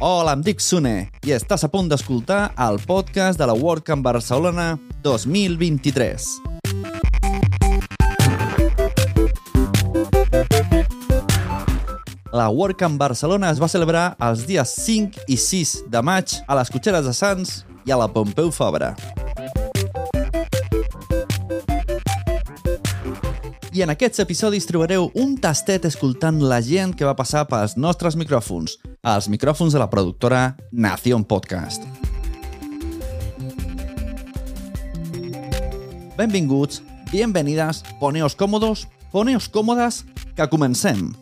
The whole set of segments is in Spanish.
Hola, em dic Sune i estàs a punt d'escoltar el podcast de la WordCamp Barcelona 2023. La WordCamp Barcelona es va celebrar els dies 5 i 6 de maig a les Cotxeres de Sants i a la Pompeu Fabra. I en aquests episodis trobareu un tastet escoltant la gent que va passar pels nostres micròfons, els micròfons de la productora Nación Podcast. Benvinguts, bienvenidas, poneos còmodos, poneos còmodes, que comencem.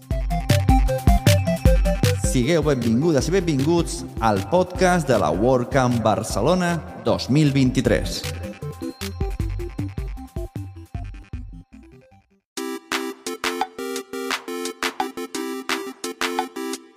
Sigueu benvingudes i benvinguts al podcast de la WordCamp Barcelona 2023.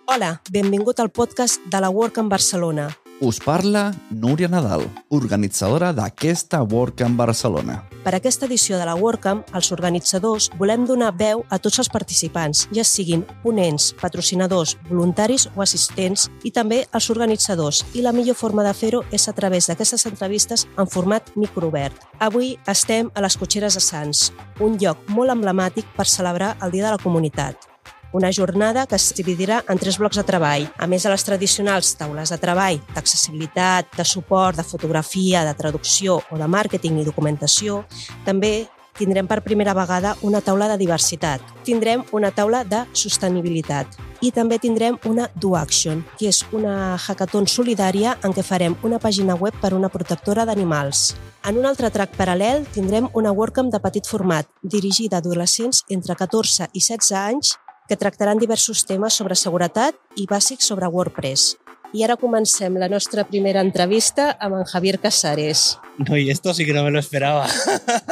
Hola, benvingut al podcast de la Work en Barcelona. Us parla Núria Nadal, organitzadora d'aquesta WordCamp Barcelona. Per aquesta edició de la WordCamp, els organitzadors volem donar veu a tots els participants, ja siguin ponents, patrocinadors, voluntaris o assistents, i també als organitzadors. I la millor forma de fer-ho és a través d'aquestes entrevistes en format microobert. Avui estem a les Cotxeres de Sants, un lloc molt emblemàtic per celebrar el Dia de la Comunitat una jornada que es dividirà en tres blocs de treball. A més de les tradicionals taules de treball d'accessibilitat, de suport, de fotografia, de traducció o de màrqueting i documentació, també tindrem per primera vegada una taula de diversitat. Tindrem una taula de sostenibilitat i també tindrem una Do Action, que és una hackathon solidària en què farem una pàgina web per una protectora d'animals. En un altre track paral·lel tindrem una WordCamp de petit format, dirigida a adolescents entre 14 i 16 anys que tractaran diversos temes sobre seguretat i bàsics sobre WordPress. I ara comencem la nostra primera entrevista amb en Javier Casares. No, y esto sí que no me lo esperaba.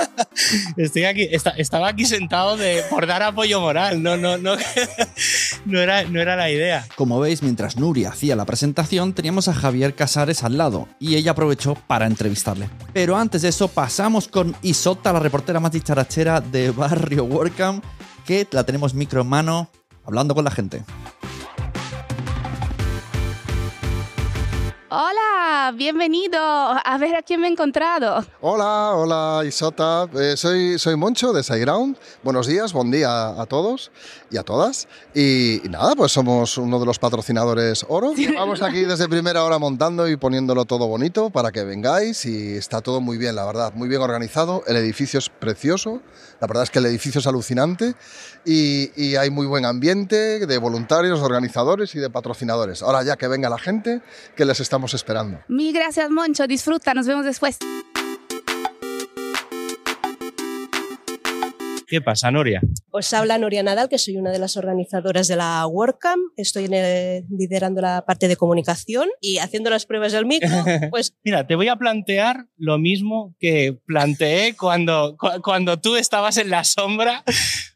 Estoy aquí, está, estaba aquí sentado de, por dar apoyo moral, no, no, no, no, era, no era la idea. Como veis, mientras Nuria hacía la presentación, teníamos a Javier Casares al lado y ella aprovechó para entrevistarle. Pero antes de eso, pasamos con Isota, la reportera más dicharachera de Barrio WordCamp, que la tenemos micro en mano, hablando con la gente. Hola, bienvenido. A ver a quién me he encontrado. Hola, hola Isota. Eh, soy, soy Moncho de SiteGround. Buenos días, buen día a todos y a todas. Y, y nada, pues somos uno de los patrocinadores Oro. Vamos aquí desde primera hora montando y poniéndolo todo bonito para que vengáis y está todo muy bien, la verdad, muy bien organizado. El edificio es precioso. La verdad es que el edificio es alucinante y, y hay muy buen ambiente de voluntarios, organizadores y de patrocinadores. Ahora ya que venga la gente, que les estamos esperando. Mil gracias, Moncho. Disfruta. Nos vemos después. ¿Qué pasa, Noria? Os habla Noria Nadal, que soy una de las organizadoras de la WordCamp. Estoy en el- liderando la parte de comunicación y haciendo las pruebas del micro. Pues Mira, te voy a plantear lo mismo que planteé cuando, cu- cuando tú estabas en la sombra,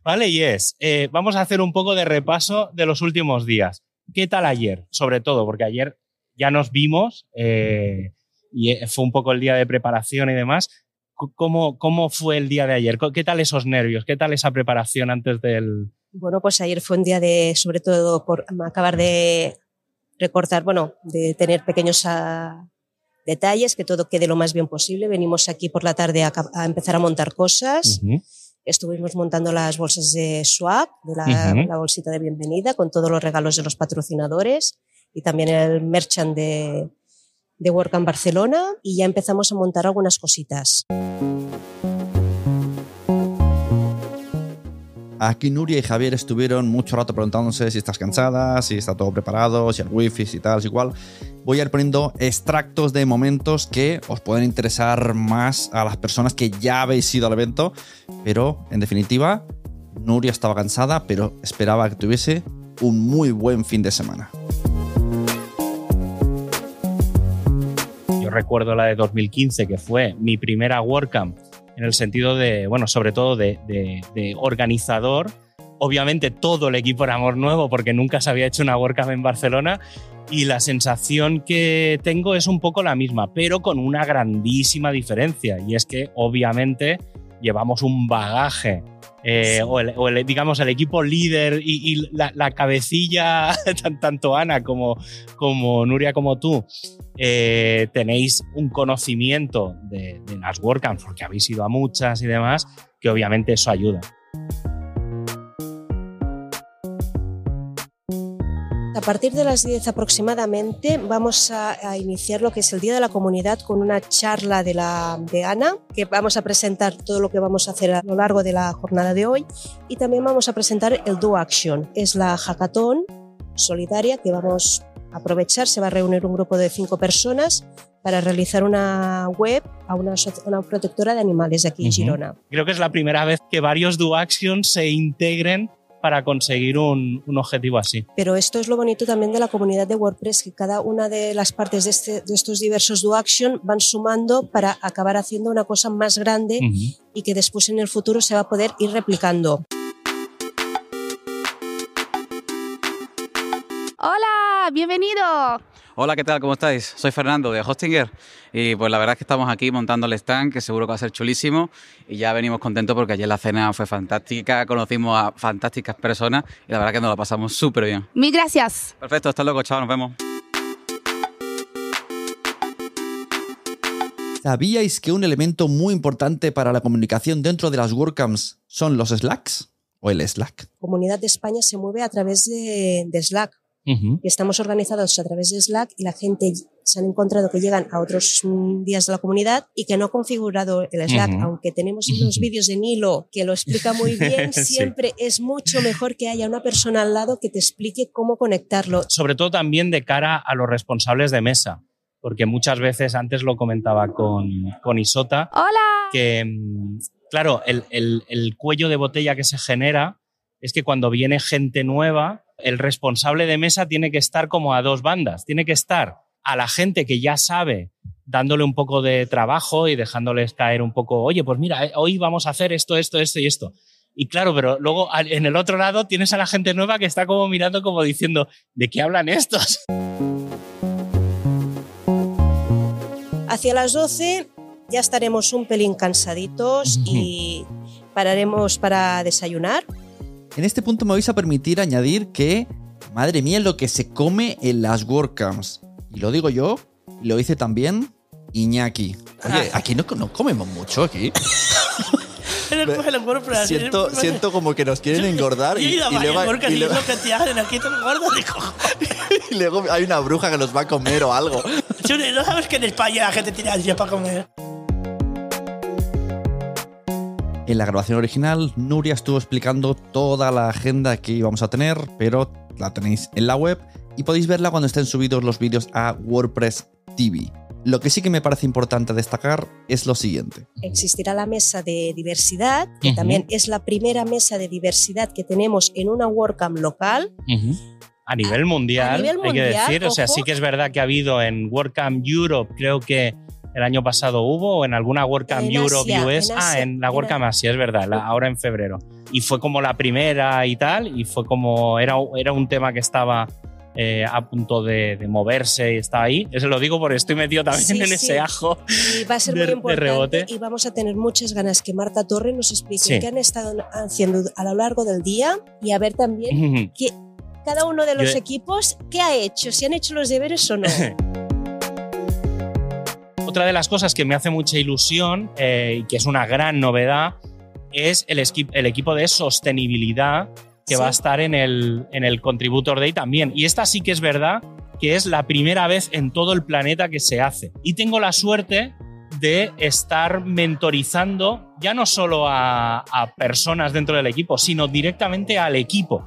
¿vale? Y es, eh, vamos a hacer un poco de repaso de los últimos días. ¿Qué tal ayer? Sobre todo, porque ayer ya nos vimos eh, y eh, fue un poco el día de preparación y demás. ¿Cómo, ¿Cómo fue el día de ayer? ¿Qué tal esos nervios? ¿Qué tal esa preparación antes del...? Bueno, pues ayer fue un día de, sobre todo, por acabar de recortar, bueno, de tener pequeños ah, detalles, que todo quede lo más bien posible. Venimos aquí por la tarde a, empezar a montar cosas. Estuvimos montando las bolsas de swag, de la bolsita de bienvenida, con todos los regalos de los patrocinadores y también el merchant de, de en Barcelona. Y ya empezamos a montar algunas cositas. Aquí Nuria y Javier estuvieron mucho rato preguntándose si estás cansada, si está todo preparado, si el wifi, si tal, si igual. Voy a ir poniendo extractos de momentos que os pueden interesar más a las personas que ya habéis ido al evento, pero en definitiva, Nuria estaba cansada, pero esperaba que tuviese un muy buen fin de semana. Recuerdo la de 2015, que fue mi primera WordCamp, en el sentido de, bueno, sobre todo de, organizador. Obviamente todo el equipo era amor nuevo porque nunca se había hecho una WordCamp en Barcelona y la sensación que tengo es un poco la misma, pero con una grandísima diferencia y es que obviamente llevamos un bagaje eh, o, el, o el, digamos, el equipo líder y, y la, la, cabecilla, tanto Ana como, como Nuria como tú, eh, tenéis un conocimiento de, de las WordCamps, porque habéis ido a muchas y demás, que obviamente eso ayuda. A partir de las 10 aproximadamente vamos a, a, iniciar lo que es el Día de la Comunidad con una charla de, la, de Ana, que vamos a presentar todo lo que vamos a hacer a lo largo de la jornada de hoy y también vamos a presentar el Do Action, es la hackathon solidaria que vamos a aprovechar, se va a reunir un grupo de cinco personas para realizar una web a una, una protectora de animales de aquí uh -huh. en Girona. Creo que es la primera vez que varios Do Action se integren para conseguir un, un, objetivo así. Pero esto es lo bonito también de la comunidad de WordPress, que cada una de las partes de, este, de estos diversos do action van sumando para acabar haciendo una cosa más grande uh -huh. y que después en el futuro se va a poder ir replicando. Hola, bienvenido. Hola, ¿qué tal? ¿Cómo estáis? Soy Fernando de Hostinger y pues la verdad es que estamos aquí montando el stand que seguro que va a ser chulísimo y ya venimos contentos porque ayer la cena fue fantástica, conocimos a fantásticas personas y la verdad que nos la pasamos súper bien. Mil gracias. Perfecto, hasta luego, chao, nos vemos. ¿Sabíais que un elemento muy importante para la comunicación dentro de las WordCamps son los Slacks o el Slack? La comunidad de España se mueve a través de, de Slack. Uh -huh. Estamos organizados a través de Slack y la gente se han encontrado que llegan a otros días de la comunidad y que no ha configurado el Slack, uh -huh. aunque tenemos unos vídeos de Nilo que lo explica muy bien, siempre sí. es mucho mejor que haya una persona al lado que te explique cómo conectarlo. Sobre todo también de cara a los responsables de mesa, porque muchas veces, antes lo comentaba con, con Isota, Hola. que mm, claro, el, el, el cuello de botella que se genera es que cuando viene gente nueva, el responsable de mesa tiene que estar como a dos bandas. Tiene que estar a la gente que ya sabe, dándole un poco de trabajo y dejándoles caer un poco, oye, pues mira, eh, hoy vamos a hacer esto, esto, esto y esto. Y claro, pero luego en el otro lado tienes a la gente nueva que está como mirando como diciendo, ¿de qué hablan estos? Hacia las 12 ya estaremos un pelín cansaditos y pararemos para desayunar. En este punto me vais a permitir añadir que, madre mía, lo que se come en las WordCamps. Y lo digo yo, y lo dice también Iñaki. Oye, aquí no, no comemos mucho aquí. siento, siento como que nos quieren engordar y, luego, hay una bruja que nos va a comer o algo. ¿No sabes que en España la gente tiene ansia para comer? En la grabación original, Nuria estuvo explicando toda la agenda que íbamos a tener, pero la tenéis en la web y podéis verla cuando estén subidos los vídeos a WordPress TV. Lo que sí que me parece importante destacar es lo siguiente. Existirá la mesa de diversidad, que uh -huh. también es la primera mesa de diversidad que tenemos en una WordCamp local. Uh -huh. A nivel mundial, a nivel mundial hay que decir. Ojo. O sea, sí que es verdad que ha habido en WordCamp Europe, creo que el año pasado hubo, o en alguna WordCamp en Europe Asia, US. En ah, en la WordCamp Asia, es verdad, la, ahora en febrero. Y fue como la primera y tal, y fue como, era, era un tema que estaba eh, a punto de, de, moverse y está ahí. Eso lo digo porque estoy metido también sí, en sí. ese ajo. Y va a ser de, muy importante rebote. y vamos a tener muchas ganas que Marta Torre nos explique Sí. qué han estado haciendo a lo largo del día y a ver también Ujú. qué, cada uno de los Yo- equipos qué ha hecho, si han hecho los deberes o no. Otra de las cosas que me hace mucha ilusión eh, y que es una gran novedad es el, equipo de sostenibilidad que Sí. va a estar en el, en el Contributor Day también. Y esta sí que es verdad que es la primera vez en todo el planeta que se hace. Y tengo la suerte de estar mentorizando ya no solo a, a personas dentro del equipo, sino directamente al equipo.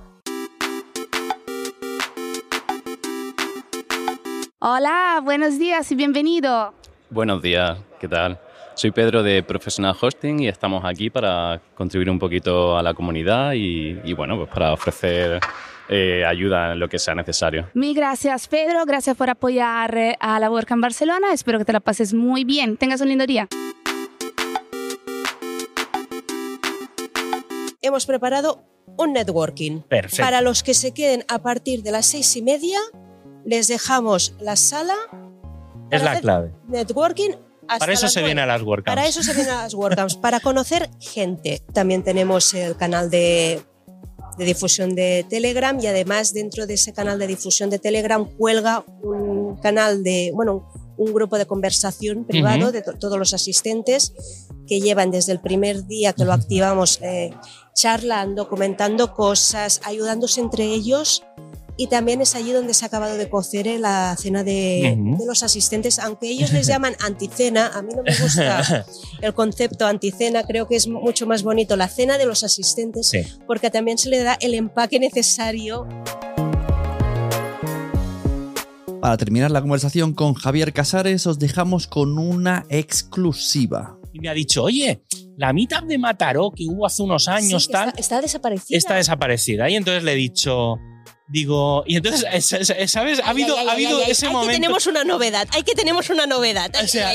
Hola, buenos días y bienvenido. Buenos días, ¿qué tal? Soy Pedro de Professional Hosting y estamos aquí para contribuir un poquito a la comunidad y, y bueno, pues para ofrecer eh, ayuda en lo que sea necesario. Mil gracias, Pedro. Gracias por apoyar eh, a la WordCamp Barcelona. Espero que te la pases muy bien. Tengas un lindo día. Hemos preparado un networking. Perfecto. Para los que se queden a partir de las seis y media, les dejamos la sala Es la clave. networking Hasta Para eso se nueve. viene a las WordCamps. Para eso se vienen a las WordCamps, para conocer gente. También tenemos el canal de, de difusión de Telegram y además dentro de ese canal de difusión de Telegram cuelga un canal de, bueno, un grupo de conversación privado de to- todos los asistentes que llevan desde el primer día que lo activamos eh, charlando, comentando cosas, ayudándose entre ellos. Y también es allí donde se ha acabado de cocer eh, la cena de, los asistentes, aunque ellos les llaman anticena, a mí no me gusta el concepto anticena, creo que es mucho más bonito la cena de los asistentes, Sí. porque también se le da el empaque necesario. Para terminar la conversación con Javier Casares, os dejamos con una exclusiva. Y me ha dicho, oye, la meetup de Mataró que hubo hace unos años, Sí, que tal, está, está desaparecida. está desaparecida. Y entonces le he dicho, digo, y entonces, es- es- ¿sabes? Ha habido, ay, ay, ha habido ay, ese ay, momento. que tenemos una novedad, hay que tenemos una novedad. O sea.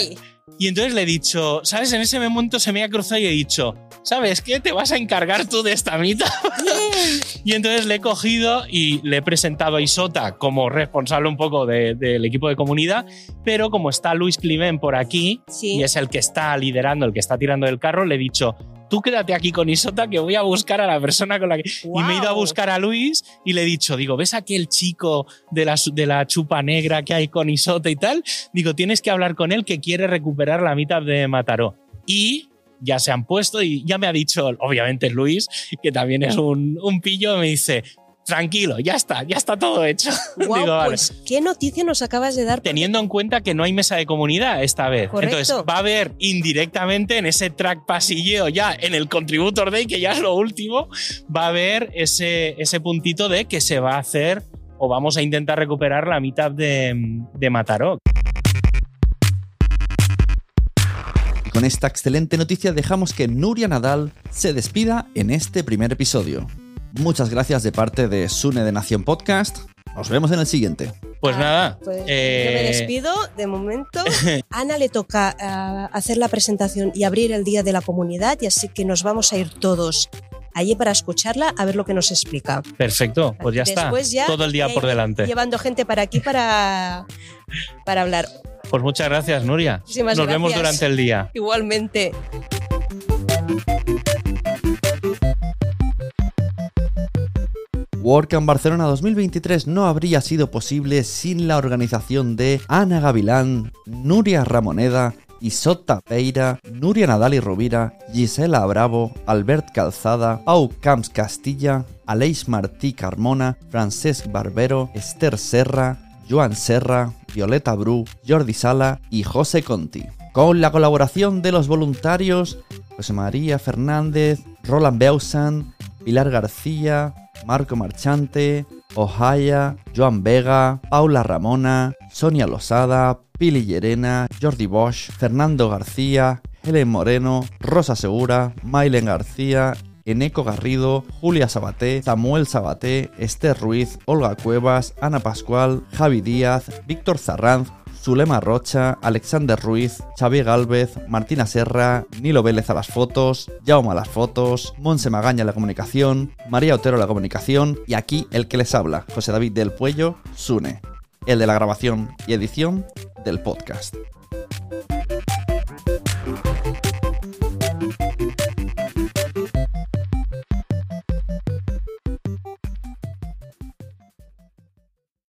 Y entonces le he dicho, ¿sabes? En ese momento se me ha cruzado y he dicho, ¿sabes qué? Te vas a encargar tú de esta mitad. Y entonces le he cogido y le he presentado a Isota como responsable un poco de- del equipo de comunidad, pero como está Luis Climent por aquí Sí. y es el que está liderando, el que está tirando del carro, le he dicho, tú quédate aquí con Isota que voy a buscar a la persona con la que... Y me he ido a buscar a Luis y le he dicho, digo, ¿ves aquel chico de la, de la chupa negra que hay con Isota y tal? Digo, tienes que hablar con él que quiere recuperar la mitad de Mataró. Y ya se han puesto y ya me ha dicho, obviamente Luis, que también es un, un pillo, me dice, tranquilo, ya está, ya está todo hecho. Guau, Digo, vale. pues, ¿qué noticia nos acabas de dar? Teniendo en cuenta que no hay mesa de comunidad esta vez. Correcto. Entonces va a haber indirectamente en ese track pasilleo ya en el Contributor Day, que ya es lo último, va a haber ese, ese puntito de que se va a hacer o vamos a intentar recuperar la mitad de, de Mataró. Con esta excelente noticia dejamos que Nuria Nadal se despida en este primer episodio. Muchas gracias de parte de Sune de Nación Podcast. Nos vemos en el siguiente. Pues Ah, nada, Pues eh, yo me despido de momento. Ana le toca ah, hacer la presentación y abrir el día de la comunidad y así que nos vamos a ir todos allí para escucharla a ver lo que nos explica. perfecto, pues ya Después está. ya Todo el día por delante. Llevando gente para aquí para, para hablar. Pues muchas gracias, Nuria. Muchísimas Nos vemos durante el día. Igualmente. WordCamp Barcelona 2023 no habría sido posible sin la organización de Ana Gavilán, Nuria Ramoneda, Isota Peira, Nuria Nadal y Rovira, Gisela Bravo, Albert Calzada, Pau Camps Castilla, Aleix Martí Carmona, Francesc Barbero, Esther Serra, Joan Serra, Violeta Bru, Jordi Sala y José Conti. Con la colaboración de los voluntarios José María Fernández, Roland Beusan, Pilar García, Marco Marchante, Ohaya, Joan Vega, Paula Ramona, Sonia Losada, Pili Llerena, Jordi Bosch, Fernando García, Helen Moreno, Rosa Segura, Mailen García, Eneco Garrido, Julia Sabaté, Samuel Sabaté, Esther Ruiz, Olga Cuevas, Ana Pascual, Javi Díaz, Víctor Zarranz, Zulema Rocha, Alexander Ruiz, Xavier Galvez, Martina Serra, Nilo Vélez a las fotos, Jaume a las fotos, Monse Magaña a la comunicación, María Otero a la comunicación y aquí el que les habla, José David del Puello, Sune, el de la grabación y edición del podcast.